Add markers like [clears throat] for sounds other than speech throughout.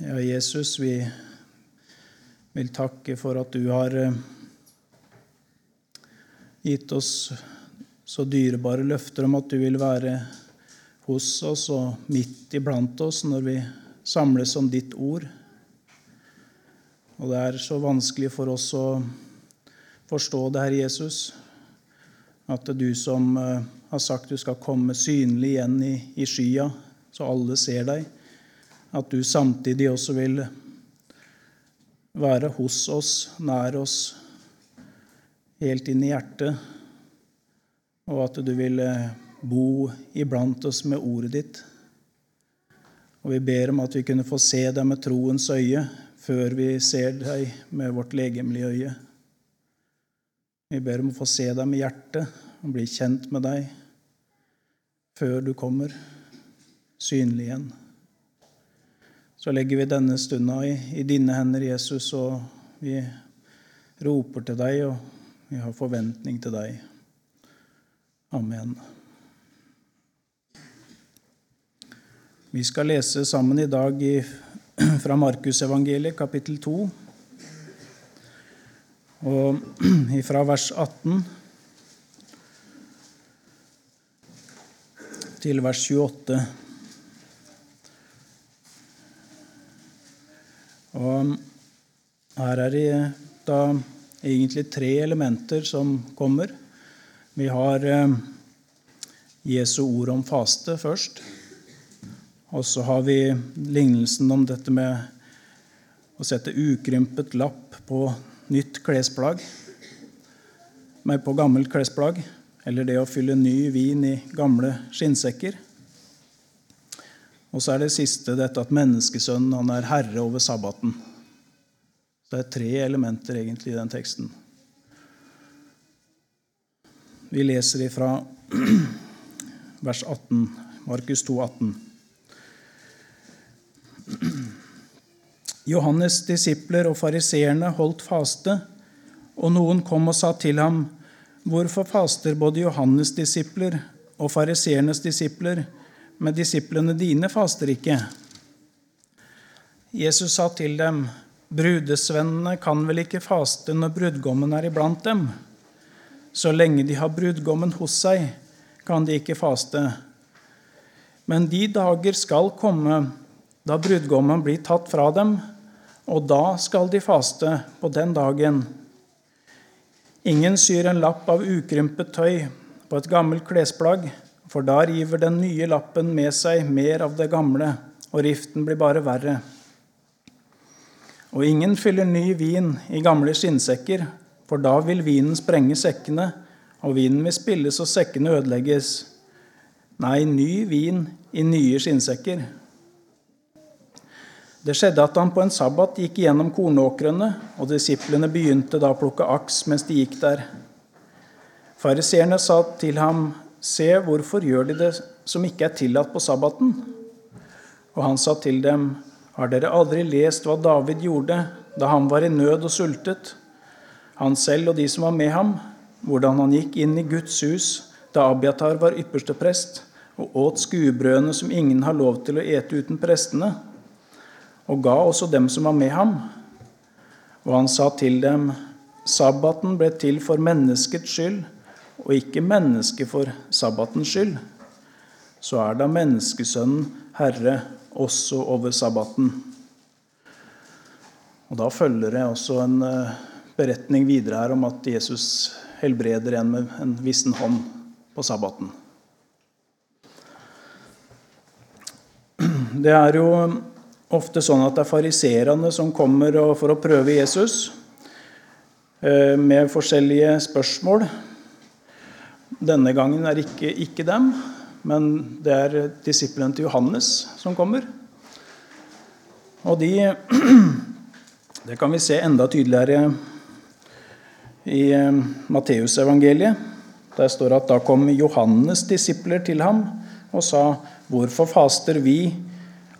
Ja, Jesus, vi vil takke for at du har eh, gitt oss så dyrebare løfter om at du vil være hos oss og midt iblant oss når vi samles om ditt ord. Og det er så vanskelig for oss å forstå det, Herre Jesus, at det er du som eh, har sagt du skal komme synlig igjen i, i skya, så alle ser deg, at du samtidig også vil være hos oss, nær oss, helt inn i hjertet, og at du vil eh, bo iblant oss med ordet ditt. Og vi ber om at vi kunne få se deg med troens øye før vi ser deg med vårt legemlige øye. Vi ber om å få se deg med hjertet og bli kjent med deg før du kommer synlig igjen så legger vi denne stunda i, i, dine hender, Jesus, og vi roper til deg, og vi har forventning til deg. Amen. Vi skal lese sammen i dag i, [clears throat] fra Markusevangeliet, kapittel 2, og [clears throat] fra vers 18 til vers 28. Og her er det da egentlig tre elementer som kommer. Vi har eh, Jesu ord om faste først. Og så har vi lignelsen om dette med å sette ukrympet lapp på nytt klesplagg. Nei, på gammelt klesplagg. Eller det å fylle ny vin i gamle skinnsekker. Og så er det siste dette at menneskesønnen han er herre over sabbaten. Det er tre elementer egentlig i den teksten. Vi leser ifra [clears throat] vers 18, Markus 2, 18. Johannes' disipler og fariseerne holdt faste, og noen kom og sa til ham, Hvorfor faster både Johannes' disipler og fariseernes disipler, men disiplene dine faster ikke. Jesus sa til dem, brudesvennene kan vel ikke faste når brudgommen er iblant dem? Så lenge de har brudgommen hos seg, kan de ikke faste. Men de dager skal komme da brudgommen blir tatt fra dem, og da skal de faste på den dagen. Ingen syr en lapp av ukrympet tøy på et gammelt klesplagg for da river den nye lappen med seg mer av det gamle, og riften blir bare verre. Og ingen fyller ny vin i gamle skinnsekker, for da vil vinen sprenge sekkene, og vinen vil spilles og sekkene ødelegges. Nei, ny vin i nye skinnsekker. Det skjedde at han på en sabbat gikk gjennom kornåkrene, og disiplene begynte da å plukke aks mens de gikk der. Fariseerne sa til ham, Se, hvorfor gjør de det som ikke er tillatt på sabbaten? Og han sa til dem, Har dere aldri lest hva David gjorde da han var i nød og sultet? Han selv og de som var med ham, hvordan han gikk inn i Guds hus da Abiatar var ypperste prest, og åt skuebrødene som ingen har lov til å ete uten prestene, og ga også dem som var med ham. Og han sa til dem, Sabbaten ble til for menneskets skyld, og ikke mennesket for sabbatens skyld, så er da menneskesønnen herre også over sabbaten. Og Da følger det også en eh, beretning videre her om at Jesus helbreder en med en vissen hånd på sabbaten. Det er jo ofte sånn at det er fariserene som kommer for å prøve Jesus eh, med forskjellige spørsmål. Denne gangen er ikke, ikke dem, men det er disiplene til Johannes som kommer. Og de [clears throat] Det kan vi se enda tydeligere i eh, Matteusevangeliet. Der står det at da kom Johannes' disipler til ham og sa:" Hvorfor faster vi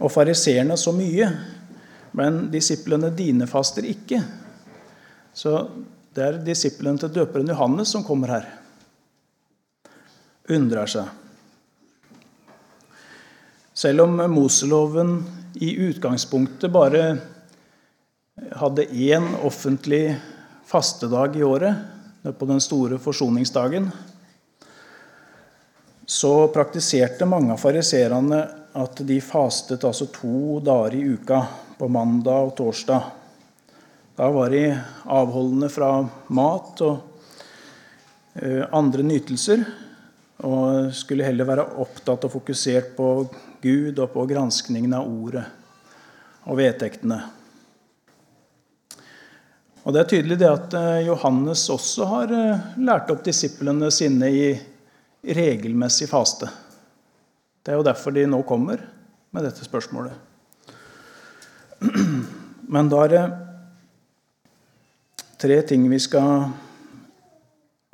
og fariseerne så mye, men disiplene dine faster ikke? Så det er disiplene til døperen Johannes som kommer her undrer seg. Selv om Moseloven i utgangspunktet bare hadde én offentlig fastedag i året, på den store forsoningsdagen, så praktiserte mange av fariserene at de fastet altså to dager i uka, på mandag og torsdag. Da var de avholdende fra mat og eh, andre nytelser, og skulle heller være opptatt og fokusert på Gud og på granskningen av ordet og vedtektene. Og Det er tydelig det at eh, Johannes også har eh, lært opp disiplene sine i regelmessig faste. Det er jo derfor de nå kommer med dette spørsmålet. [clears throat] Men da er det tre ting vi skal,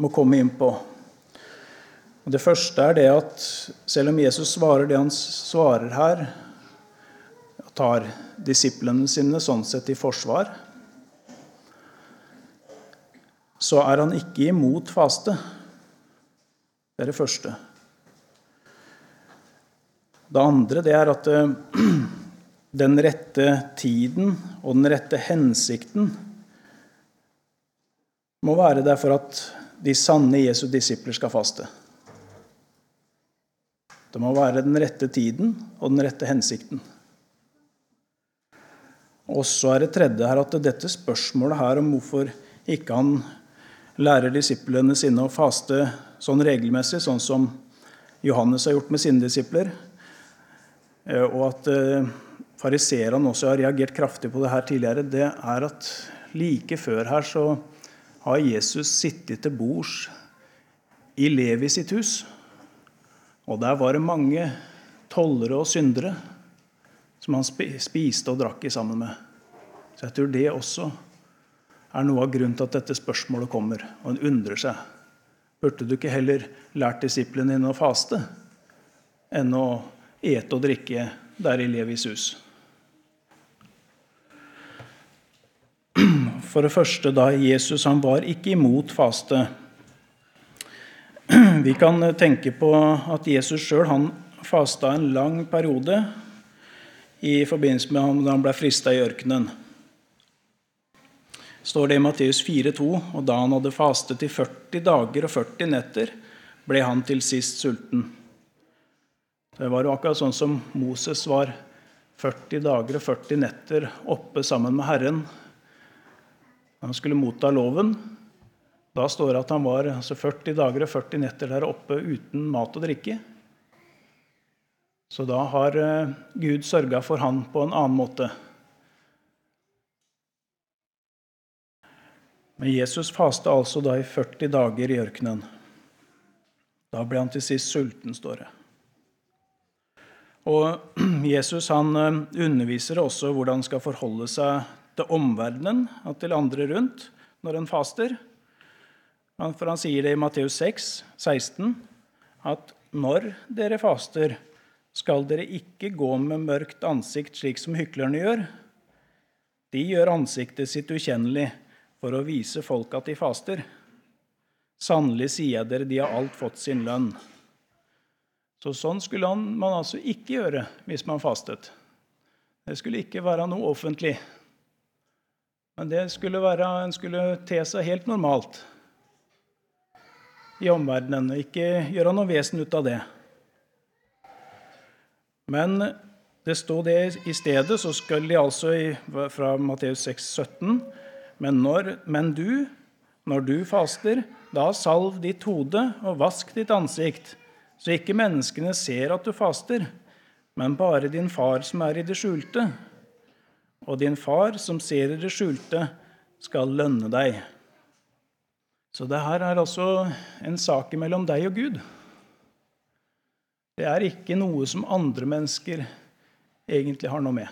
må komme inn på. Det første er det at selv om Jesus svarer det han svarer her, og tar disiplene sine sånn sett i forsvar, så er han ikke imot faste. Det er det første. Det andre det er at eh, [clears throat] den rette tiden og den rette hensikten må være der for at de sanne Jesu disipler skal faste. Det må være den rette tiden og den rette hensikten. Og så er det tredje her at dette spørsmålet her om hvorfor ikke han lærer disiplene sine å faste sånn regelmessig, sånn som Johannes har gjort med sine disipler, Eh, og at fariserene fariseerne også har reagert kraftig på det her tidligere, det er at like før her så har Jesus sittet til bords i Levi sitt hus. Og der var det mange tollere og syndere som han spiste og drakk i sammen med. Så jeg tror det også er noe av grunnen til at dette spørsmålet kommer. Og en undrer seg. Burde du ikke heller lært disiplene dine å faste enn å ete og drikke der i Levis hus. For det første, da Jesus han var ikke imot faste. [clears throat] Vi kan tenke på at Jesus sjøl fasta en lang periode i forbindelse med da han ble frista i ørkenen. står det i Matteus 4,2.: Og da han hadde fastet i 40 dager og 40 netter, ble han til sist sulten. Det var jo akkurat sånn som Moses var 40 dager og 40 netter oppe sammen med Herren. Han skulle motta loven. Da står det at han var altså 40 dager og 40 netter der oppe uten mat og drikke. Så da har eh, Gud sørga for han på en annen måte. Men Jesus faste altså da i 40 dager i ørkenen. Da ble han til sist sulten, står det. Og [clears throat] Jesus han eh, underviser også hvordan han skal forholde seg til omverdenen til andre rundt når han faster. For han sier det i Matteus 6, 16, at når dere faster, skal dere ikke gå med mørkt ansikt slik som hyklerne gjør. De gjør ansiktet sitt ukjennelig for å vise folk at de faster. Sannelig sier jeg dere, de har alt fått sin lønn. Så sånn skulle man altså ikke gjøre hvis man fastet. Det skulle ikke være noe offentlig. Men det skulle være, en skulle te seg helt normalt i omverdenen. Ikke gjøre noe vesen ut av det. Men det sto det i stedet, så skal de altså fra Matteus 6, 17, men, når, men du, når du faster, da salv ditt hode og vask ditt ansikt så ikke menneskene ser at du faster, men bare din far som er i det skjulte. Og din far som ser i det skjulte, skal lønne deg. Så det her er altså en sak mellom deg og Gud. Det er ikke noe som andre mennesker egentlig har noe med.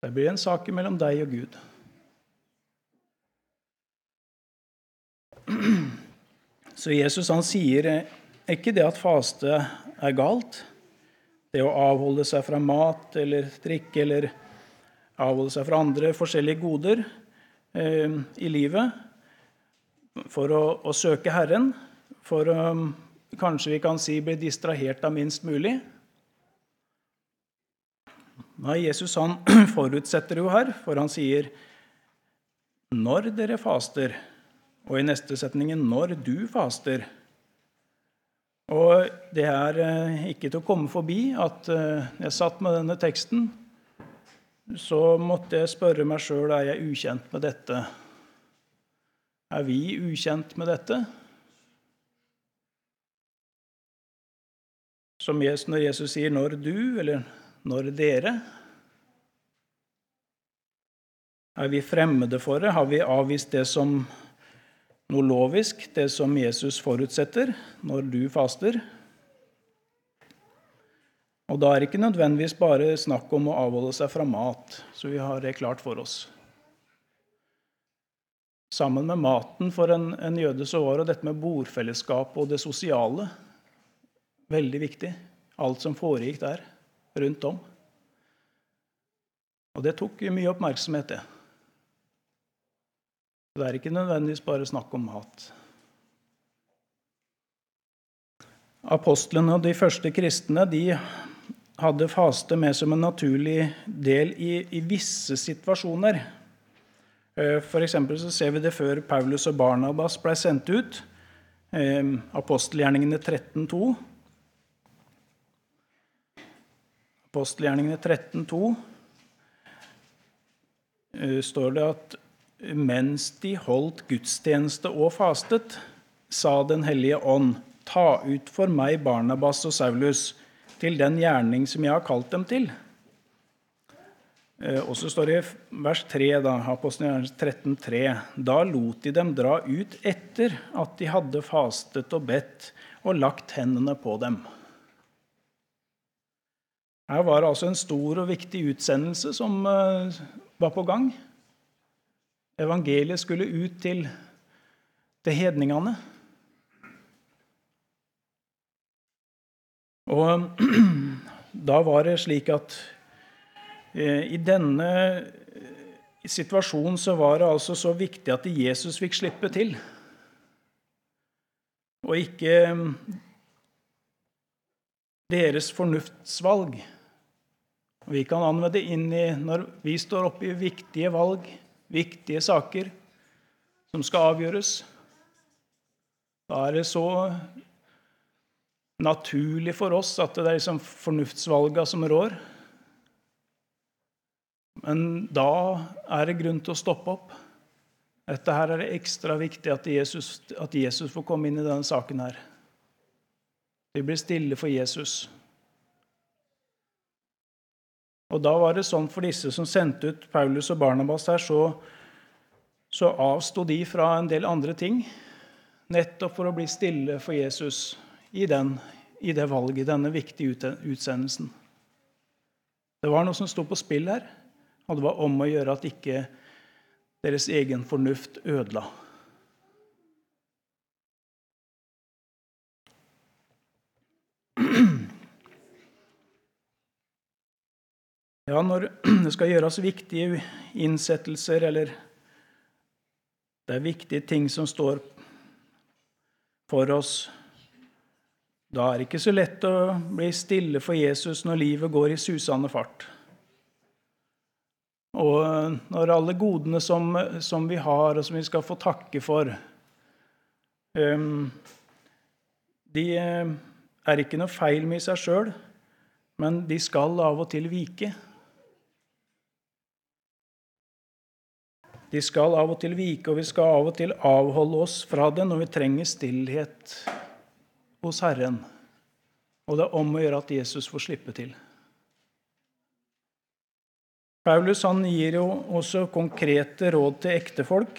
Det blir en sak mellom deg og Gud. Så Jesus han sier ikke det at faste er galt. Det å avholde seg fra mat eller drikke eller avholde seg fra andre forskjellige goder eh, i livet for å, å søke Herren, for å kanskje vi kan si bli distrahert av minst mulig. Nei, Jesus han [clears throat] forutsetter jo her, for han sier 'når dere faster', og i neste setningen 'når du faster'. Og det er eh, ikke til å komme forbi at eh, jeg satt med denne teksten, så måtte jeg spørre meg sjøl er jeg ukjent med dette. Er vi ukjent med dette? Som når Jesus sier 'når du', eller 'når dere'. Er vi fremmede for det? Har vi avvist det som noe lovisk, det som Jesus forutsetter når du faster? Og da er det ikke nødvendigvis bare snakk om å avholde seg fra mat, så vi har det klart for oss. Sammen med maten for en, en jøde så var det dette med bordfellesskap og det sosiale veldig viktig. Alt som foregikk der rundt om. Og det tok mye oppmerksomhet, det. Det er ikke nødvendigvis bare snakk om mat. Apostlene og de første kristne de hadde faste med som en naturlig del i, i visse situasjoner. Eh, for så ser vi det før Paulus og Barnabas ble sendt ut. Eh, apostelgjerningene 13.2. Apostelgjerningene 13.2 eh, står det at mens de holdt gudstjeneste og fastet, sa Den hellige ånd, ta ut for meg Barnabas og Saulus til den gjerning som jeg har kalt dem til. Eh, og så står det i vers 3, da, 13,3.: Da lot de dem dra ut etter at de hadde fastet og bedt og lagt hendene på dem. Her var det altså en stor og viktig utsendelse som eh, var på gang. Evangeliet skulle ut til, til hedningene. Og [clears throat] da var det slik at i denne situasjonen så var det altså så viktig at Jesus fikk slippe til. Og ikke deres fornuftsvalg. Vi kan anvende det inn i når vi står oppe i viktige valg, viktige saker som skal avgjøres. Da er det så naturlig for oss at det er liksom fornuftsvalga som rår. Men da er det grunn til å stoppe opp. Dette her er det ekstra viktig at Jesus, at Jesus får komme inn i denne saken. her. Vi blir stille for Jesus. Og da var det sånn for disse som sendte ut Paulus og Barnabas her, så, så avsto de fra en del andre ting, nettopp for å bli stille for Jesus i, den, i det valget, denne viktige utsendelsen. Det var noe som sto på spill her, og det var om å gjøre at ikke deres egen fornuft ødela. Ja, når det skal gjøres viktige innsettelser, eller det er viktige ting som står for oss, da er det ikke så lett å bli stille for Jesus når livet går i susende fart. Og når alle godene som, som vi har, og som vi skal få takke for um, De eh, er ikke noe feil med i seg sjøl, men de skal av og til vike. De skal av og til vike, og vi skal av og til avholde oss fra det når vi trenger stillhet hos Herren. Og det er om å gjøre at Jesus får slippe til. Paulus han gir jo også konkrete råd til ektefolk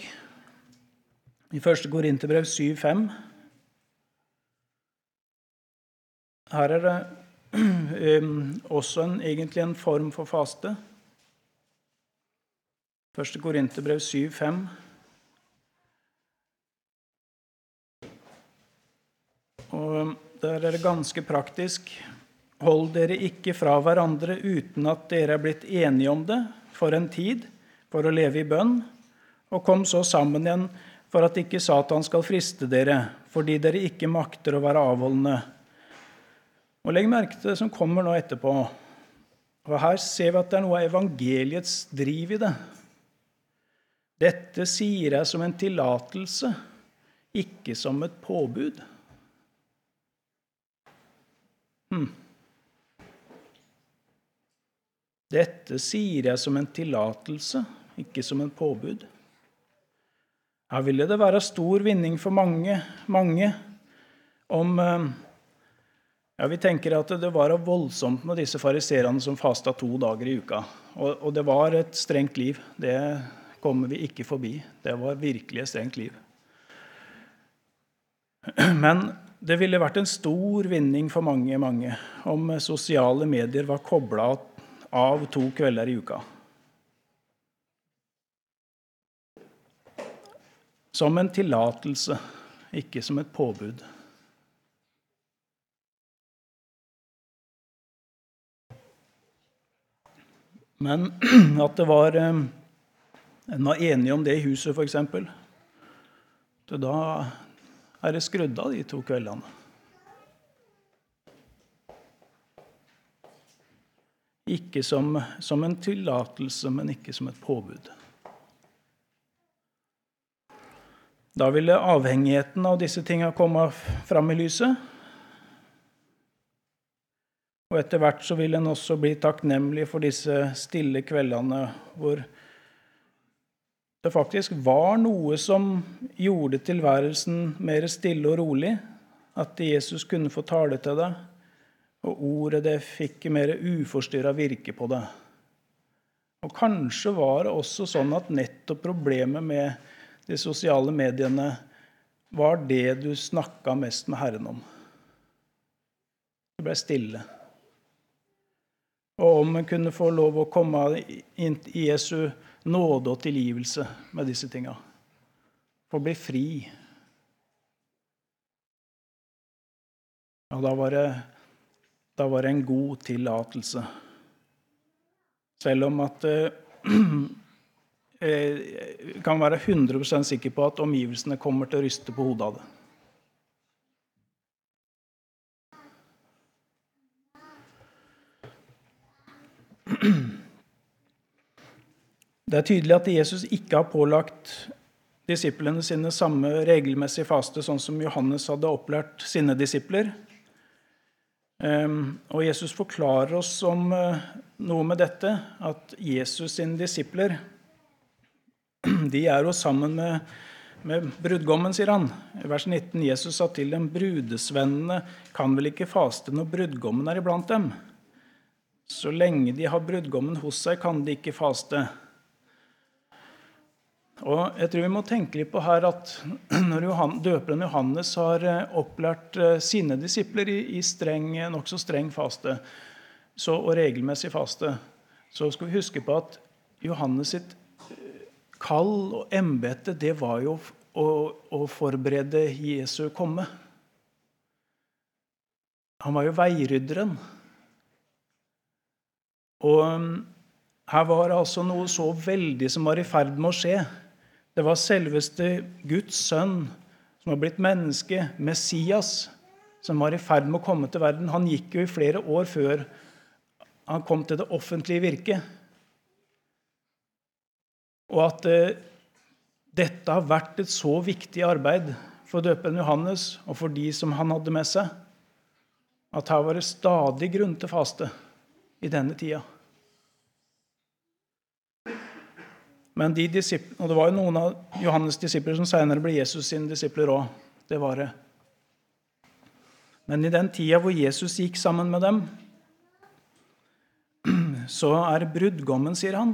i 1. Korinterbrev 7,5. Her er det [clears throat] også en, egentlig en form for faste. 1. Korinterbrev 7, 5. Og der er det ganske praktisk. Hold dere ikke fra hverandre uten at dere er blitt enige om det for en tid, for å leve i bønn, og kom så sammen igjen for at ikke Satan skal friste dere, fordi dere ikke makter å være avholdende. Og Legg merke til det som kommer nå etterpå. Og Her ser vi at det er noe av evangeliets driv i det. Dette sier jeg som en tillatelse, ikke som et påbud. Hmm. Dette sier jeg som en tillatelse, ikke som en påbud. Her ville det være stor vinning for mange, mange om eh, ja, Vi tenker at det var voldsomt med disse fariserene som fasta to dager i uka. Og, og, det var et strengt liv. Det kommer vi ikke forbi. Det var virkelig et strengt liv. Men det ville vært en stor vinning for mange, mange om sosiale medier var kobla av to kvelder i uka. som en tillatelse, ikke som et påbud. Men [clears throat] at det var eh, En var enig om det i huset, f.eks. Da er det skrudd av de to kveldene. Ikke som, som en tillatelse, men ikke som et påbud. Da ville avhengigheten av disse tinga komme fram i lyset. Og etter hvert så vil en også bli takknemlig for disse stille kveldene hvor det faktisk var noe som gjorde tilværelsen mer stille og rolig. At Jesus kunne få tale til deg, og ordet det fikk mer uforstyrra virke på det. Og kanskje var det også sånn at nettopp problemet med de sosiale mediene var det du snakka mest med Herren om. Det ble stille. Og om en kunne få lov å komme inn i Jesu nåde og tilgivelse med disse tinga. Få bli fri. Og da var det, da var det en god tillatelse. Selv om at jeg [clears throat] kan være 100% sikker på at omgivelsene kommer til å ryste på hodet av det. Det er tydelig at Jesus ikke har pålagt disiplene sine samme regelmessige faste, sånn som Johannes hadde opplært sine disipler. Ehm, og Jesus forklarer oss om eh, noe med dette, at Jesus sine disipler [clears throat] de er jo sammen med, med brudgommen, sier han. I vers 19 Jesus sa til dem, brudesvennene kan vel ikke faste når brudgommen er iblant dem? Så lenge de har brudgommen hos seg, kan de ikke faste. Og jeg tror vi må tenke litt på her at [clears throat] Når døperen Johannes har eh, opplært eh, sine disipler i, i streng, nokså streng faste så, og regelmessig faste, så skal vi huske på at Johannes sitt kall og embete, det var jo å, å, forberede Jesu komme. Han var jo veirydderen. Og um, her var det altså noe så veldig som var i ferd med å skje. Det var selveste Guds sønn som var blitt menneske, Messias, som var i ferd med å komme til verden. Han gikk jo i flere år før han kom til det offentlige virket. Og at eh, dette har vært et så viktig arbeid for døperen Johannes og for de som han hadde med seg, at her var det stadig grunn til faste i denne tida. Men de og Det var jo noen av Johannes' disipler som senere ble Jesus sine disipler òg. Det var det. Men i den tida hvor Jesus gikk sammen med dem, [clears throat] så er brudgommen, sier han,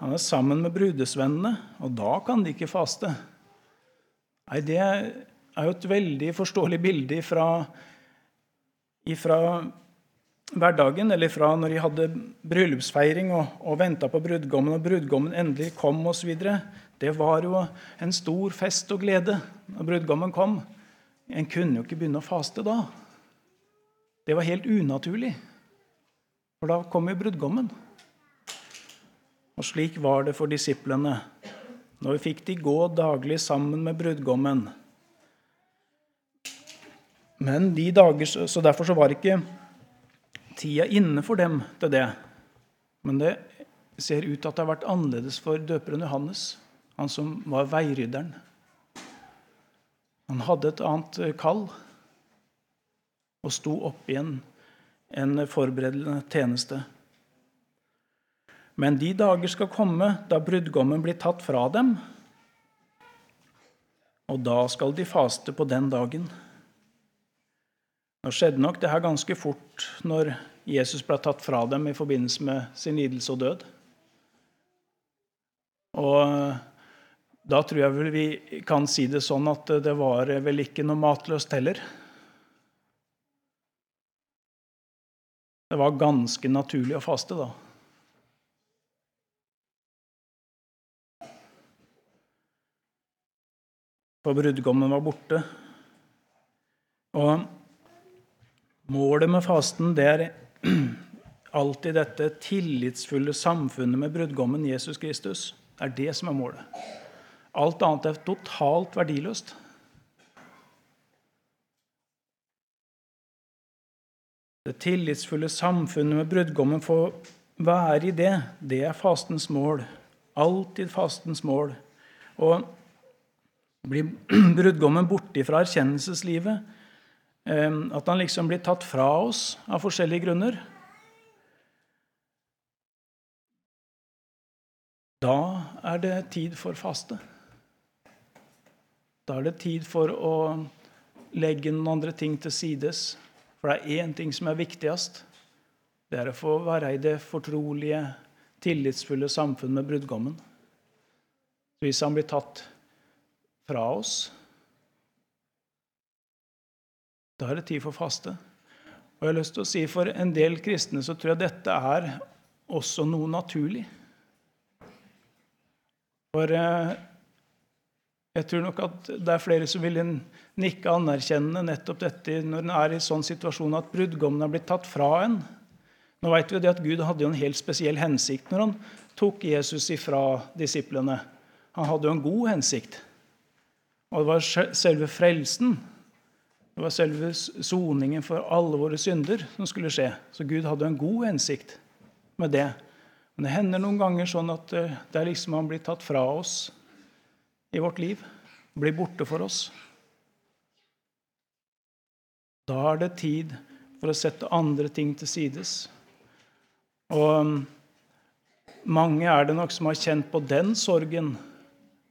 han er sammen med brudesvennene, og da kan de ikke faste. Nei, Det er jo et veldig forståelig bilde ifra, fra hverdagen, eller fra når de hadde bryllupsfeiring og, og venta på brudgommen, og brudgommen endelig kom osv. Det var jo en stor fest og glede når brudgommen kom. En kunne jo ikke begynne å faste da. Det var helt unaturlig, for da kom jo brudgommen. Og slik var det for disiplene. Nå fikk de gå daglig sammen med brudgommen. Men de dager, Så derfor så var ikke tida inne for dem til det. Men det ser ut til at det har vært annerledes for døperen Johannes, han som var veirydderen. Han hadde et annet kall og sto opp en, en forberedende tjeneste. Men de dager skal komme da brudgommen blir tatt fra dem, og da skal de faste på den dagen. Nå skjedde nok det her ganske fort når Jesus ble tatt fra dem i forbindelse med sin lidelse og død. Og da tror jeg vel vi kan si det sånn at det var vel ikke noe matløst heller. Det var ganske naturlig å faste da. For brudgommen var borte. Og målet med fasten det er alltid dette tillitsfulle samfunnet med brudgommen Jesus Kristus. Det er det som er målet. Alt annet er totalt verdiløst. Det tillitsfulle samfunnet med brudgommen får være i det. Det er fastens mål. Alltid fastens mål. Og blir [clears throat] brudgommen borte fra erkjennelseslivet, at han liksom blir tatt fra oss av forskjellige grunner Da er det tid for faste. Da er det tid for å legge noen andre ting til sides for det er én ting som er viktigst. Det er å få være i det fortrolige, tillitsfulle samfunn med brudgommen. Hvis han blir tatt fra oss, da er det tid for faste. Og jeg har lyst til å si For en del kristne så tror jeg dette er også noe naturlig. For eh, jeg tror nok at det er flere som vil nikke anerkjennende nettopp dette når en er i sånn situasjon at brudgommen har blitt tatt fra en. Nå vet vi at Gud hadde jo en helt spesiell hensikt når han tok Jesus ifra disiplene. Han hadde jo en god hensikt. Og det var selve frelsen, det var selve soningen for alle våre synder som skulle skje. Så Gud hadde en god hensikt med det. Men det hender noen ganger sånn at eh, det er liksom han blir tatt fra oss i vårt liv blir borte for oss. Da er det tid for å sette andre ting til sides. Og um, mange er det nok som har kjent på den sorgen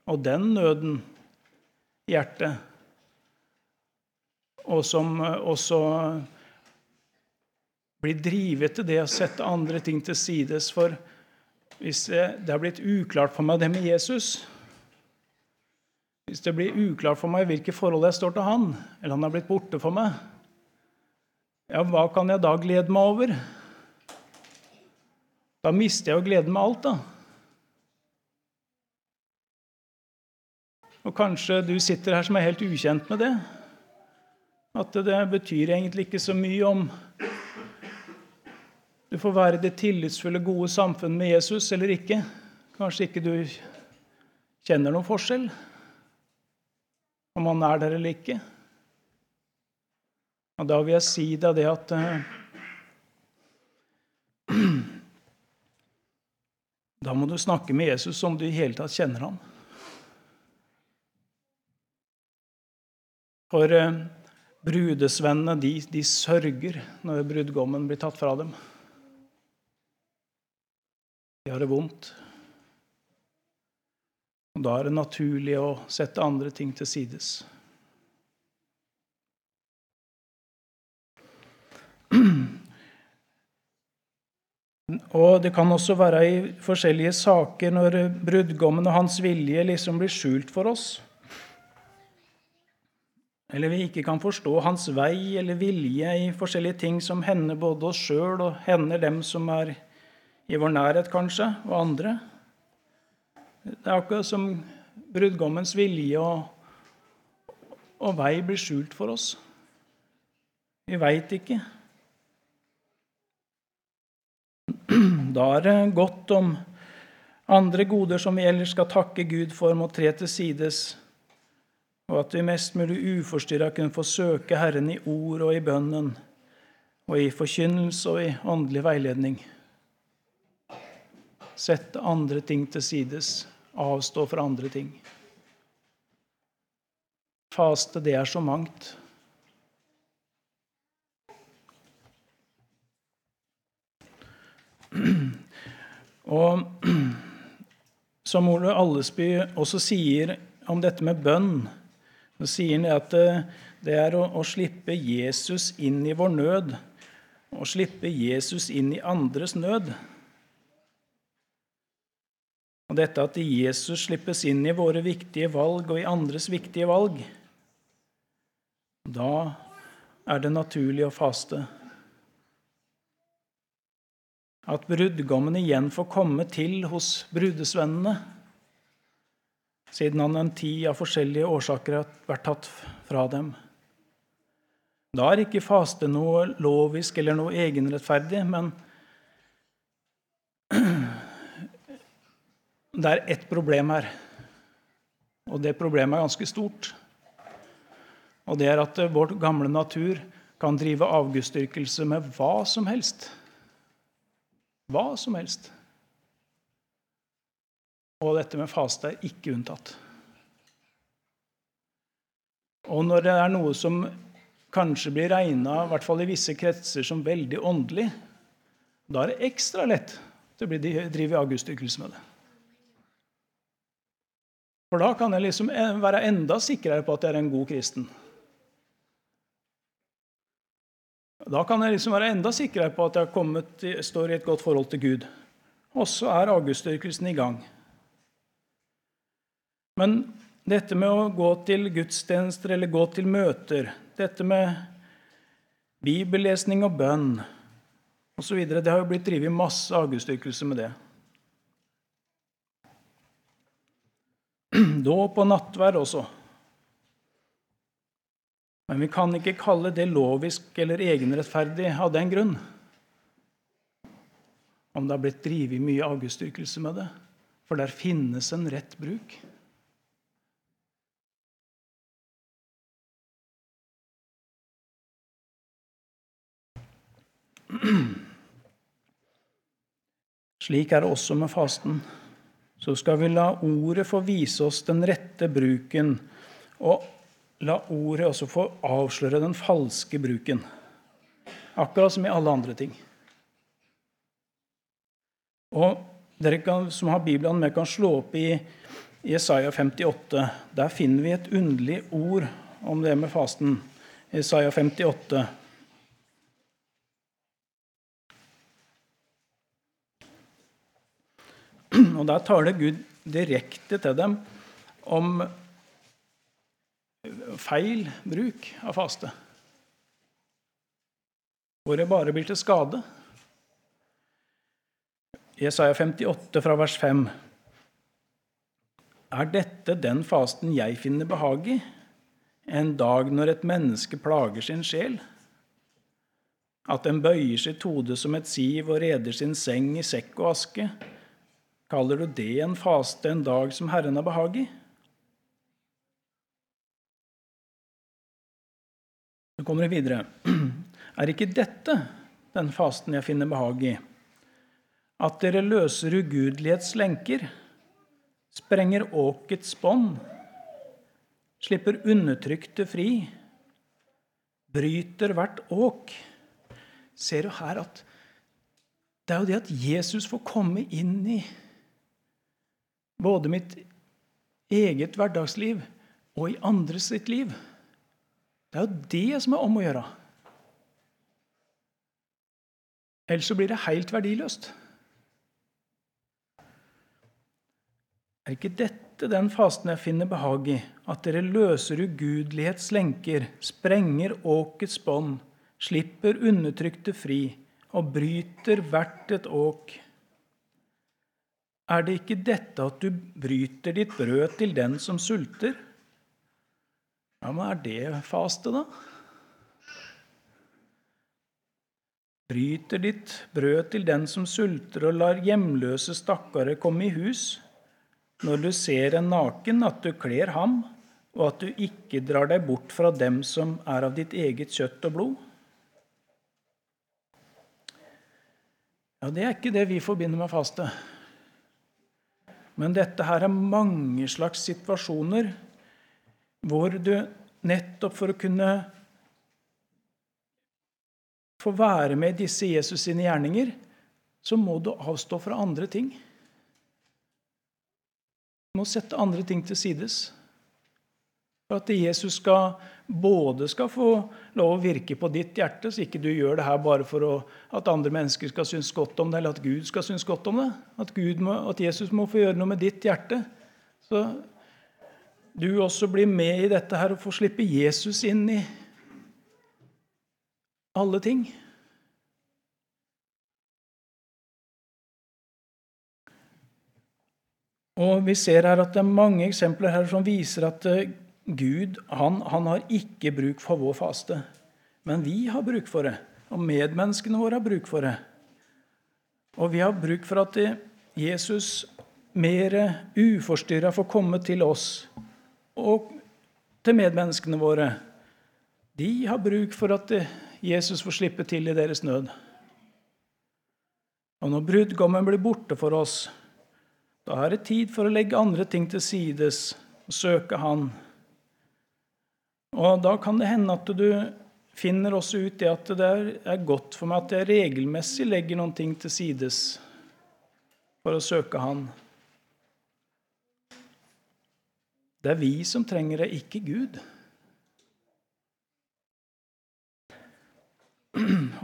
og den nøden i hjertet, og som uh, også blir drivet til det å sette andre ting til sides. For hvis det har blitt uklart for meg, det med Jesus, hvis det blir uklart for meg hvilke forhold jeg står til han, eller han er blitt borte for meg, ja, hva kan jeg da glede meg over? Da mister jeg jo gleden med alt, da. Og kanskje du sitter her som er helt ukjent med det. At det betyr egentlig ikke så mye om du får være det tillitsfulle, gode samfunn med Jesus eller ikke. Kanskje ikke du kjenner noen forskjell om han er der eller ikke. Og da vil jeg si deg det at uh, [clears throat] Da må du snakke med Jesus som du i hele tatt kjenner ham. For uh, brudesvennene de, de sørger når brudgommen blir tatt fra dem. De har det vondt. Og Da er det naturlig å sette andre ting til sides. Og Det kan også være i forskjellige saker når brudgommen og hans vilje liksom blir skjult for oss. Eller vi ikke kan forstå hans vei eller vilje i forskjellige ting som hender både oss sjøl og hender dem som er i vår nærhet, kanskje, og andre. Det er akkurat som brudgommens vilje og, og vei blir skjult for oss. Vi veit ikke. Da er det godt om andre goder som vi ellers skal takke Gud for, må tre til sides, og at vi mest mulig uforstyrra kunne få søke Herren i ord og i bønnen, og i forkynnelse og i åndelig veiledning. Sette andre ting til sides. Avstå fra andre ting. Faste, det er så mangt. Og som Ole Allesby også sier om dette med bønn, så sier han at det er å, å slippe Jesus inn i vår nød. Å slippe Jesus inn i andres nød. Og dette at Jesus slippes inn i våre viktige valg og i andres viktige valg, da er det naturlig å faste. At brudgommen igjen får komme til hos brudesvennene, siden han en tid av forskjellige årsaker har vært tatt fra dem. Da er ikke faste noe lovisk eller noe egenrettferdig, men [clears throat] det er ett problem her. Og det problemet er ganske stort. Og det er at vår gamle natur kan drive avgudsdyrkelse med hva som helst. Hva som helst. Og dette med faste er ikke unntatt. Og når det er noe som kanskje blir regna, i hvert fall i visse kretser, som veldig åndelig, da er det ekstra lett til å drive avgudsdyrkelse med det. For da kan jeg liksom være enda sikrere på at jeg er en god kristen. Da kan jeg liksom være enda sikrere på at jeg kommet, står i et godt forhold til Gud. Og så er avgudsdyrkelsen i gang. Men dette med å gå til gudstjenester eller gå til møter, dette med bibellesning og bønn osv., det har jo blitt drevet masse avgudsdyrkelse med det. [clears throat] Dåp og nattverd også. Men vi kan ikke kalle det lovisk eller egenrettferdig av den grunn. Om det har blitt drevet mye avgudsdyrkelse med det. For der finnes en rett bruk. Slik er det også med fasten. Så skal vi la ordet få vise oss den rette bruken. Og la ordet også få avsløre den falske bruken. Akkurat som i alle andre ting. Og Dere kan, som har Bibelen med, kan slå opp i Jesaja 58. Der finner vi et underlig ord om det med fasten. Jesaja 58. Og Der taler Gud direkte til dem om feil bruk av faste. Hvor det bare blir til skade. Jesaja 58 fra vers 5. Er dette den fasten jeg finner behag i, en dag når et menneske plager sin sjel? At den bøyer sitt hode som et siv og reder sin seng i sekk og aske? Kaller du det en faste en dag som Herren har behag i? Så kommer det videre. [clears throat] Er ikke dette den fasten jeg finner behag i? At dere løser ugudelighets lenker, sprenger åkets bånd, slipper undertrykte fri, bryter hvert åk. Ser du her at det er jo det at Jesus får komme inn i både mitt eget hverdagsliv og i andres sitt liv. Det er jo det som er om å gjøre. Ellers så blir det helt verdiløst. Er ikke dette den fasen jeg finner behag i, at dere løser ugudelighets lenker, sprenger åkets bånd, slipper undertrykte fri og bryter hvert et åk? Er det ikke dette at du bryter ditt brød til den som sulter, ja, men er det faste, da? Bryter ditt brød til den som sulter, og lar hjemløse stakkare komme i hus. Når du ser en naken, at du kler ham, og at du ikke drar deg bort fra dem som er av ditt eget kjøtt og blod. Ja, Det er ikke det vi forbinder med faste. Men dette her er mange slags situasjoner hvor du nettopp for å kunne få være med i disse Jesus sine gjerninger, så må du avstå fra andre ting. Du må sette andre ting til sides. For at Jesus skal, både skal få lov å virke på ditt hjerte, så ikke du gjør det her bare for å, at andre mennesker skal synes godt om det, eller at Gud skal synes godt om det. At, må, at Jesus må få gjøre noe med ditt hjerte. Så du også blir med i dette her og får slippe Jesus inn i alle ting. Og Vi ser her at det er mange eksempler her som viser at eh, Gud han, han har ikke bruk for vår faste. Men vi har bruk for det, og medmenneskene våre har bruk for det. Og vi har bruk for at Jesus mer uforstyrra får komme til oss og til medmenneskene våre. De har bruk for at Jesus får slippe til i deres nød. Og når brudgommen blir borte for oss, da er det tid for å legge andre ting til sides og søke Han. Og da kan det hende at du finner også ut det at det er godt for meg at jeg regelmessig legger noen ting til sides for å søke Han. Det er vi som trenger det, ikke Gud.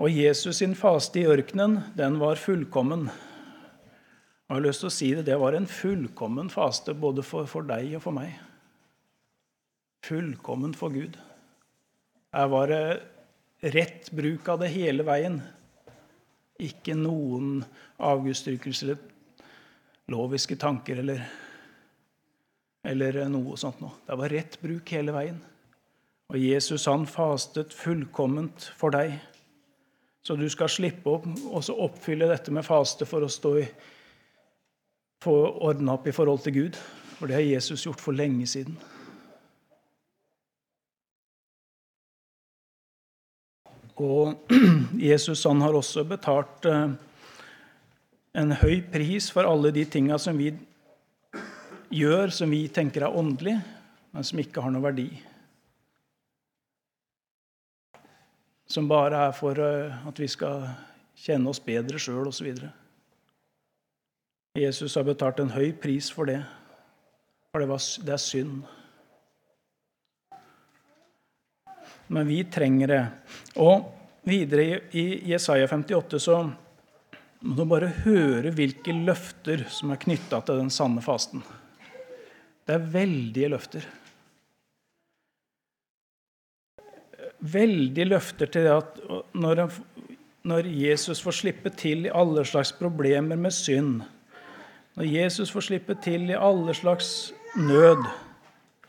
Og Jesus sin faste i ørkenen, den var fullkommen. Jeg har lyst til å si det, det var en fullkommen faste både for, for deg og for meg. Fullkommen for Gud. Her var det rett bruk av det hele veien. Ikke noen avgudsdyrkelser, loviske tanker eller, eller noe sånt noe. Det var rett bruk hele veien. Og Jesus han fastet fullkomment for deg. Så du skal slippe å oppfylle dette med faste for å stå i få ordna opp i forhold til Gud. For det har Jesus gjort for lenge siden. Og [clears throat] Jesus han har også betalt eh, en høy pris for alle de tinga som vi gjør, som vi tenker er åndelig, men som ikke har noe verdi. Som bare er for eh, at vi skal kjenne oss bedre sjøl osv. Jesus har betalt en høy pris for det, for det, var, det er synd. Men vi trenger det. Og videre i Jesaja 58 så må du bare høre hvilke løfter som er knytta til den sanne fasten. Det er veldige løfter. Veldige løfter til at når, når Jesus får slippe til i alle slags problemer med synd, når Jesus får slippe til i alle slags nød,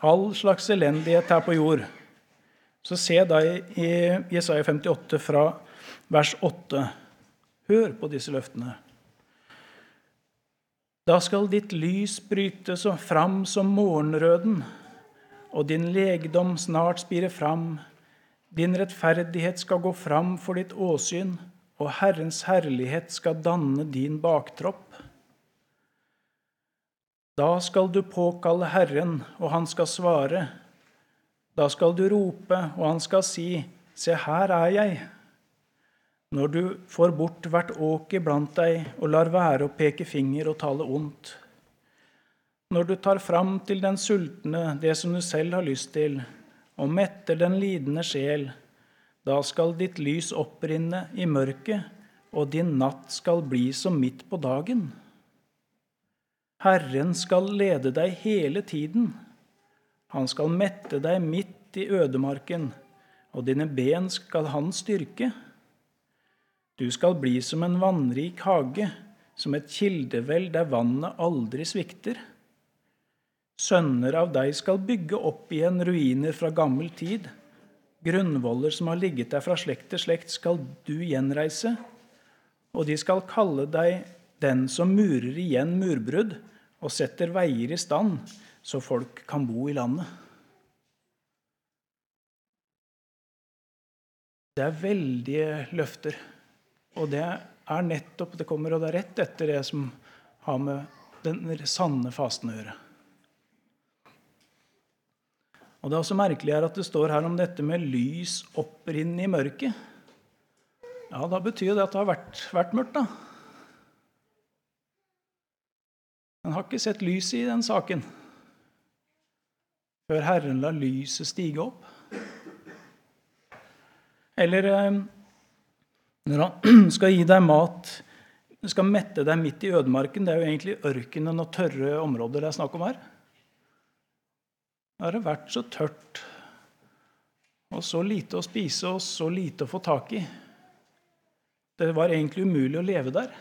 all slags elendighet her på jord, så se da i Jesaja 58 fra vers 8. Hør på disse løftene. Da skal ditt lys bryte fram som morgenrøden, og din legdom snart spire fram. Din rettferdighet skal gå fram for ditt åsyn, og Herrens herlighet skal danne din baktropp. Da skal du påkalle Herren, og han skal svare. Da skal du rope, og han skal si, Se, her er jeg. Når du får bort hvert åk iblant deg og lar være å peke finger og tale ondt. Når du tar fram til den sultne det som du selv har lyst til, og metter den lidende sjel, da skal ditt lys opprinne i mørket, og din natt skal bli som midt på dagen. Herren skal lede deg hele tiden. Han skal mette deg midt i ødemarken, og dine ben skal han styrke. Du skal bli som en vannrik hage, som et kildevel der vannet aldri svikter. Sønner av deg skal bygge opp igjen ruiner fra gammel tid. Grunnvoller som har ligget der fra slekt til slekt, skal du gjenreise. Og de skal kalle deg den som murer igjen murbrudd, og setter veier i stand, så folk kan bo i landet. Det er veldige løfter. Og det er nettopp Det kommer og det er rett etter det som har med den sanne fasten å gjøre. Og Det er også merkelig er at det står her om dette med lys opprinnende i mørket. Ja, Da betyr det at det har vært, vært mørkt, da. En har ikke sett lyset i den saken før Herren lar lyset stige opp. Eller eh, når han [clears throat] skal gi deg mat, skal mette deg midt i ødemarken. Det er jo egentlig ørkenen og tørre områder det er snakk om her. Det har vært så tørt og så lite å spise og så lite å få tak i. Det var egentlig umulig å leve der.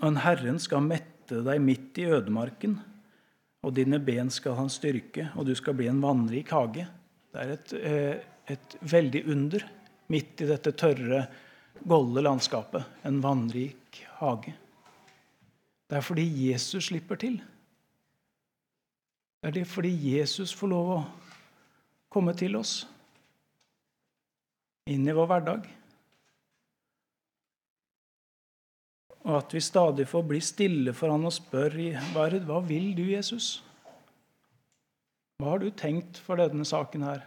Og en Herren skal mette deg midt i ødemarken, og dine ben skal han styrke, og du skal bli en vannrik hage. Det er et, eh, et veldig under midt i dette tørre, golde landskapet. En vannrik hage. Det er fordi Jesus slipper til. Det er det fordi Jesus får lov å komme til oss, inn i vår hverdag. Og at vi stadig får bli stille for han og spørre hva vil du, Jesus? Hva har du tenkt for denne saken her?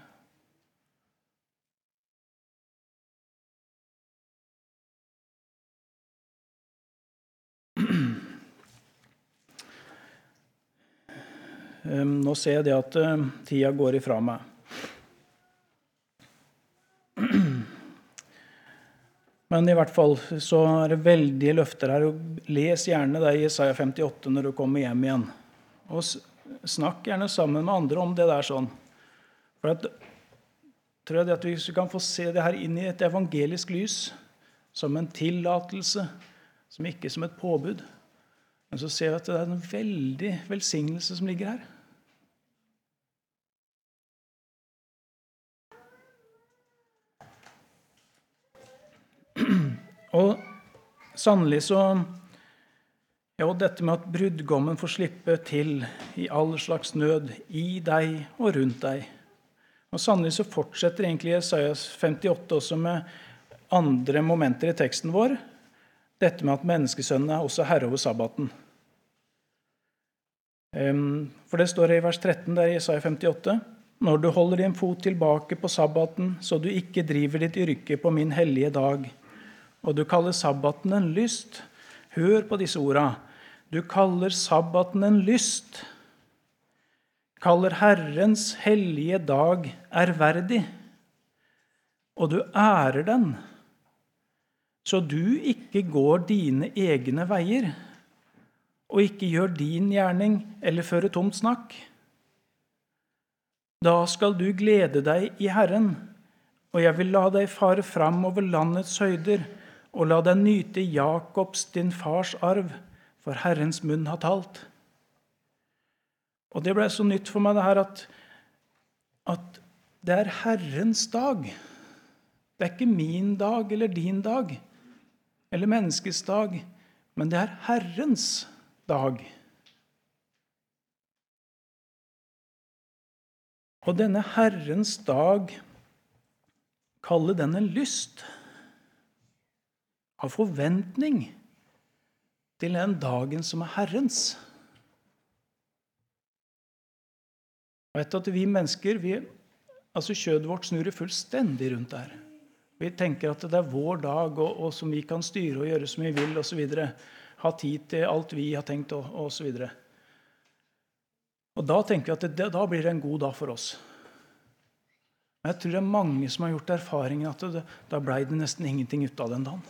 Ehm, nå ser jeg det at eh, tida går ifra meg. Men i hvert fall så er det veldige løfter her. Les gjerne det i Isaiah 58 når du kommer hjem igjen. Og snakk gjerne sammen med andre om det der sånn. For at, tror jeg at vi kan få se det her inn i et evangelisk lys, som en tillatelse, som ikke som et påbud. Men så ser vi at det er en veldig velsignelse som ligger her. Og sannelig så ja, dette med at brudgommen får slippe til i all slags nød i deg og rundt deg. Og Sannelig så fortsetter egentlig Jesajas 58 også med andre momenter i teksten vår. Dette med at menneskesønnen er også herre over sabbaten. For det står i vers 13 der i Jesaja 58.: Når du holder din fot tilbake på sabbaten, så du ikke driver ditt yrke på min hellige dag, og du kaller sabbaten en lyst. Hør på disse orda. Du kaller sabbaten en lyst. Kaller Herrens hellige dag ærverdig. Og du ærer den, så du ikke går dine egne veier og ikke gjør din gjerning eller fører tomt snakk. Da skal du glede deg i Herren, og jeg vil la deg fare fram over landets høyder og la deg nyte Jakobs, din fars arv, for Herrens munn har talt. Og Det ble så nytt for meg det her at, at det er Herrens dag. Det er ikke min dag eller din dag eller menneskets dag, men det er Herrens dag. Og denne Herrens dag kaller den en lyst av forventning til den dagen som er Herrens. Og etter at Vi mennesker, vi, altså kjødet vårt snurrer fullstendig rundt der. Vi tenker at det er vår dag, og, og som vi kan styre og gjøre som vi vil osv. Ha tid til alt vi har tenkt osv. Og, og da tenker vi at det, da blir det en god dag for oss. Men jeg tror det er mange som har gjort erfaringen at det, da blei det nesten ingenting ut av den dagen.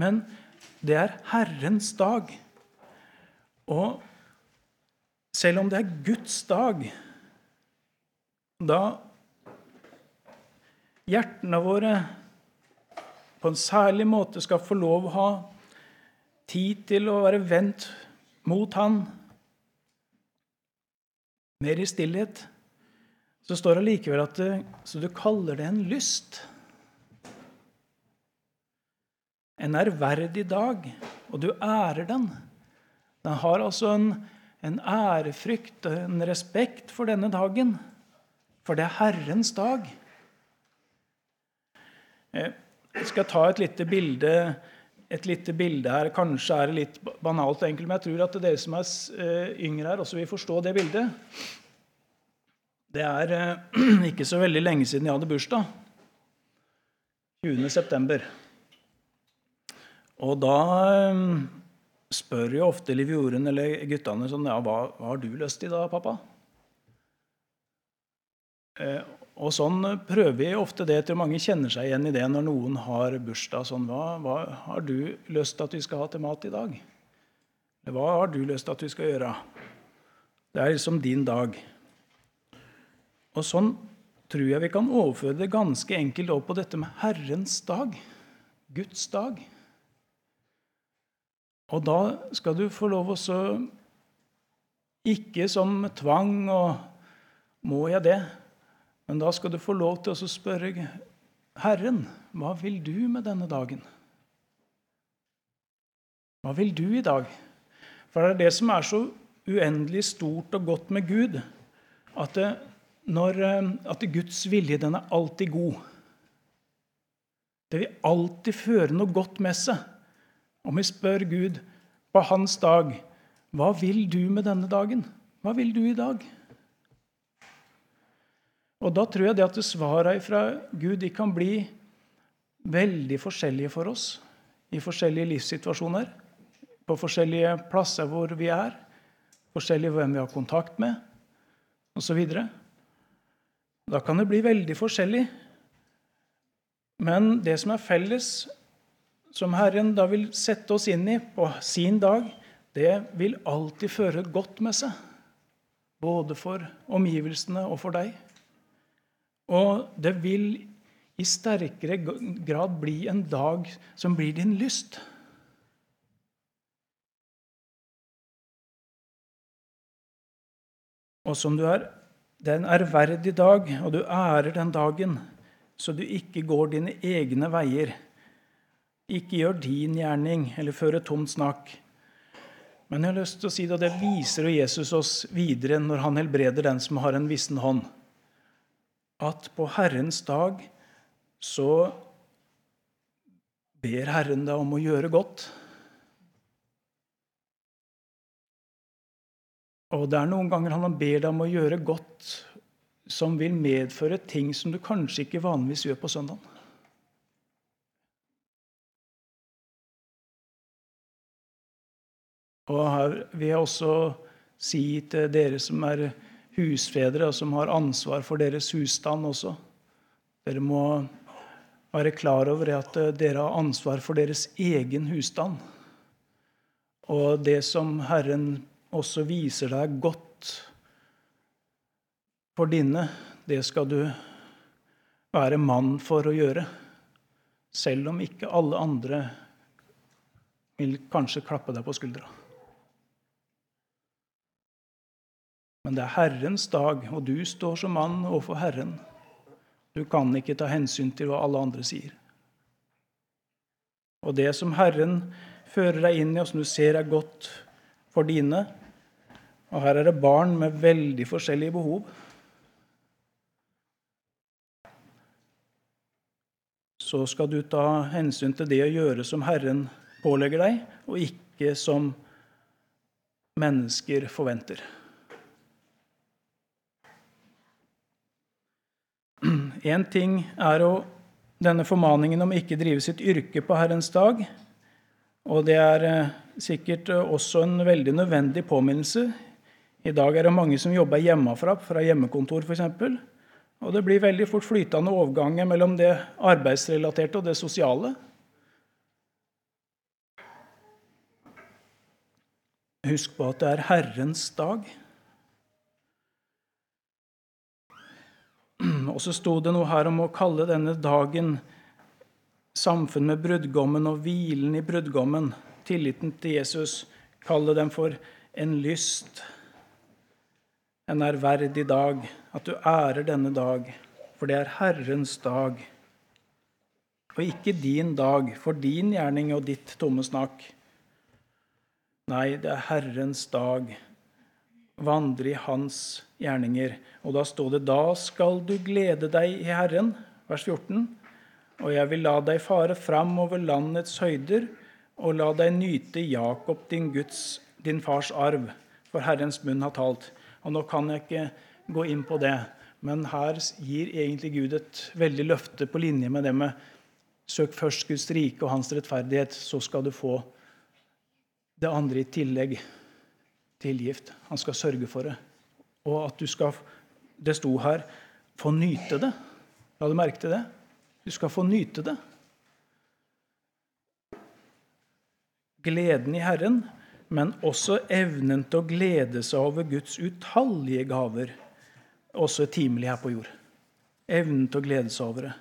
Men det er Herrens dag. Og selv om det er Guds dag, da hjertene våre på en særlig måte skal få lov å ha tid til å være vendt mot Han, mer i stillhet, så står det likevel at så du kaller det en lyst en ærverdig dag, og du ærer den. Den har altså en, en ærefrykt og en respekt for denne dagen, for det er Herrens dag. Eh, Jeg skal ta et lite bilde, et lite bilde her. Kanskje er det litt banalt enkelt, men jeg tror at dere som er eh, yngre her, også vil forstå det bildet. Det er eh, [clears throat] ikke så veldig lenge siden jeg hadde bursdag. 20. september. Og da um, spør jo ofte Liv Jorunn eller guttene sånn ja, hva, hva har du lyst til da, pappa? Og sånn prøver vi ofte det. til Mange kjenner seg igjen i det når noen har bursdag. Sånn, hva, hva, har du lyst til at vi skal ha til mat i dag? Hva har du lyst til at vi skal gjøre? Det er liksom din dag. Og sånn tror jeg vi kan overføre det ganske enkelt over på dette med Herrens dag. Guds dag. Og da skal du få lov å Ikke som tvang og Må jeg det? Men da skal du få lov til å spørre Herren, hva vil du med denne dagen? Hva vil du i dag? For det er det som er så uendelig stort og godt med Gud, at, det, når, eh, at Guds vilje den er alltid god. Det vil alltid føre noe godt med seg. Om vi spør Gud på hans dag hva vil du med denne dagen? Hva vil du i dag? Og da tror jeg det at svarene fra Gud de kan bli veldig forskjellige for oss i forskjellige livssituasjoner, på forskjellige plasser hvor vi er, forskjellige hvem vi har kontakt med, osv. Da kan det bli veldig forskjellig. Men det som er felles, som Herren da vil sette oss inn i på sin dag, det vil alltid føre godt med seg. Både for omgivelsene og for deg. Og det vil i sterkere grad bli en dag som blir din lyst. Og som du er Det er en ærverdig dag, og du ærer den dagen, så du ikke går dine egne veier. Ikke gjør din gjerning eller fører tomt snakk. Men jeg har lyst til å si det, og det viser Jesus oss videre når han helbreder den som har en vissen hånd at på Herrens dag så ber Herren deg om å gjøre godt. Og det er noen ganger han ber deg om å gjøre godt som vil medføre ting som du kanskje ikke vanligvis gjør på søndag. Og her vil jeg også si til dere som er husfedre og som har ansvar for deres husstand også. Dere må være klar over at eh, dere har ansvar for deres egen husstand. Og det som Herren også viser deg godt for dine, det skal du være mann for å gjøre. Selv om ikke alle andre vil kanskje klappe deg på skuldra. Men det er Herrens dag, og du står som mann overfor Herren. Du kan ikke ta hensyn til hva alle andre sier. Og det som Herren fører deg inn i, og som du ser er godt for dine Og her er det barn med veldig forskjellige behov. Så skal du ta hensyn til det å gjøre som Herren pålegger deg, og ikke som mennesker forventer. Én ting er å, denne formaningen om ikke drive sitt yrke på Herrens dag. Og det er eh, sikkert eh, også en veldig nødvendig påminnelse. I dag er det mange som jobber hjemmefra, fra hjemmekontor f.eks. Og det blir veldig fort flytende overganger mellom det arbeidsrelaterte og det sosiale. Husk på at det er Herrens dag. Og så sto det noe her om å kalle denne dagen samfunn med brudgommen og hvilen i brudgommen, tilliten til Jesus, kalle dem for en lyst, en ærverdig dag, at du ærer denne dag, for det er Herrens dag, og ikke din dag for din gjerning og ditt tomme snakk. Nei, det er Herrens dag vandre i hans gjerninger. Og da står det da skal du glede deg i Herren, vers 14, og jeg vil la deg fare fram over landets høyder, og la deg nyte Jakob, din Guds, din fars arv, for Herrens munn har talt. Og nå kan jeg ikke gå inn på det, men her gir egentlig Gud et veldig løfte på linje med det med søk først Guds rike og hans rettferdighet, så skal du få det andre i tillegg. Tilgift. Han skal sørge for det. Og at du skal Det sto her få nyte det. La du merke til det? Du skal få nyte det. Gleden i Herren, men også evnen til å glede seg over Guds utallige gaver, også timelig her på jord. Evnen til å glede seg over det.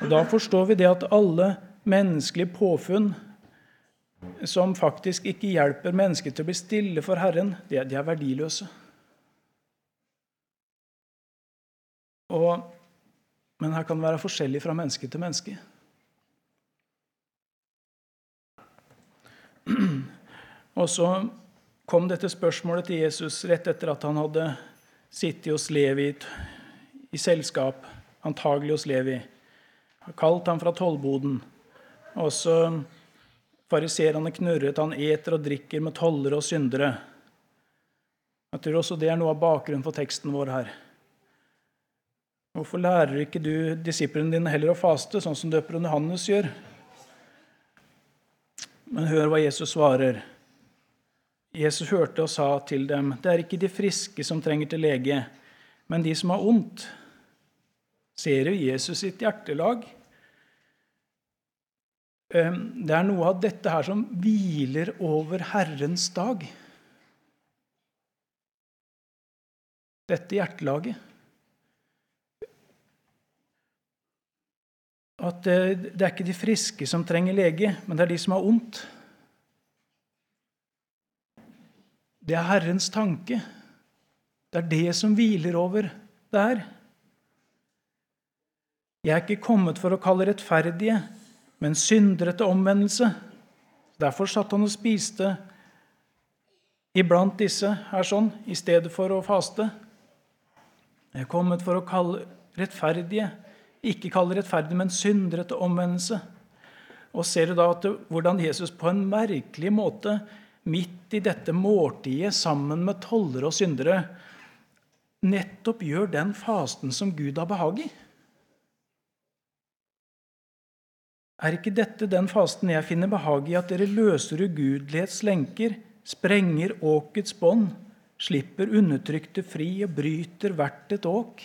Og Da forstår vi det at alle menneskelige påfunn som faktisk ikke hjelper mennesket til å bli stille for Herren, de er verdiløse. Og, men her kan det være forskjellig fra menneske til menneske. [clears throat] Og så kom dette spørsmålet til Jesus rett etter at han hadde sittet hos Levi i selskap, antagelig hos Levi. Kalt ham fra tollboden. Og så fariserene knurret, han eter og drikker med tollere og syndere. Jeg tror også det er noe av bakgrunnen for teksten vår her. Hvorfor lærer ikke du disiplene dine heller å faste, sånn som døperen Johannes gjør? Men hør hva Jesus svarer. Jesus hørte og sa til dem, det er ikke de friske som trenger til lege, men de som har ondt. Ser du Jesus sitt hjertelag? Ehm, det er noe av dette her som hviler over Herrens dag. Dette hjertelaget. at det er ikke de friske som trenger lege, men det er de som har ondt. Det er Herrens tanke. Det er det som hviler over der. Jeg er ikke kommet for å kalle rettferdige, men syndere til omvendelse. Derfor satt han og spiste iblant disse her sånn, i stedet for å faste. Jeg er kommet for å kalle rettferdige, ikke kalle rettferdige, men syndere til omvendelse. Og ser du da at hvordan Jesus på en merkelig måte, midt i dette måltidet sammen med tollere og syndere, nettopp gjør den fasten som Gud har behag i? Er ikke dette den fasten jeg finner behag i, at dere løser ugudelighets lenker, sprenger åkets bånd, slipper undertrykte fri og bryter hvert et åk?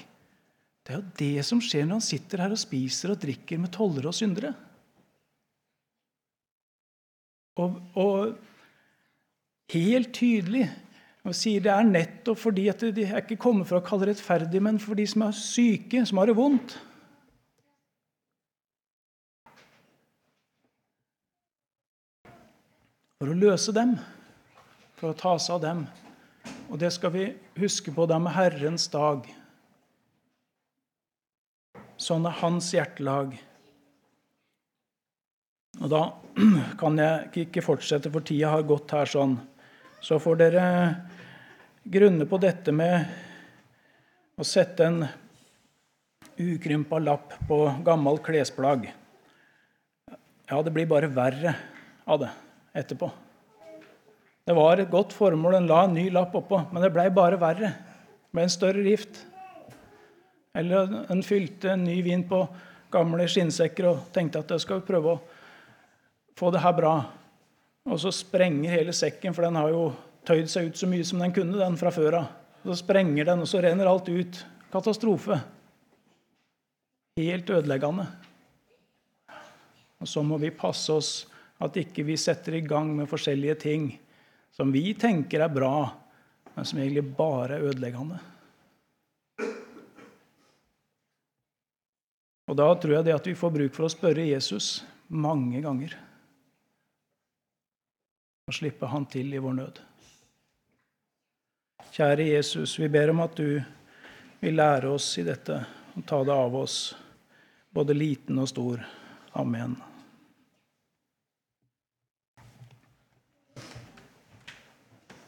Det er jo det som skjer når han sitter her og spiser og drikker med tollere og syndere. Og, og helt tydelig og sier det er nettopp fordi at de er ikke kommet for å kalle rettferdig, men for de som er syke, som har det vondt. For å løse dem, for å ta seg av dem. Og det skal vi huske på da med Herrens dag. Sånn er hans hjertelag. Og da [clears throat] kan jeg ikke fortsette, for tida har gått her sånn. Så får dere grunne på dette med å sette en ukrympa lapp på gammelt klesplagg. Ja, det blir bare verre av det etterpå. Det var et godt formål, en la en ny lapp oppå, men det blei bare verre. Det ble en større rift. Eller en fylte en ny vin på gamle skinnsekker og tenkte at jeg skal prøve å få det her bra. Og så sprenger hele sekken, for den har jo tøyd seg ut så mye som den kunne. den fra før av. Så sprenger den, og så renner alt ut. Katastrofe. Helt ødeleggende. Og så må vi passe oss at ikke vi setter i gang med forskjellige ting som vi tenker er bra, men som egentlig bare er ødeleggende. Og da tror jeg det at vi får bruk for å spørre Jesus mange ganger. Og slippe han til i vår nød. Kjære Jesus, vi ber om at du vil lære oss i dette og ta det av oss, både liten og stor. Amen.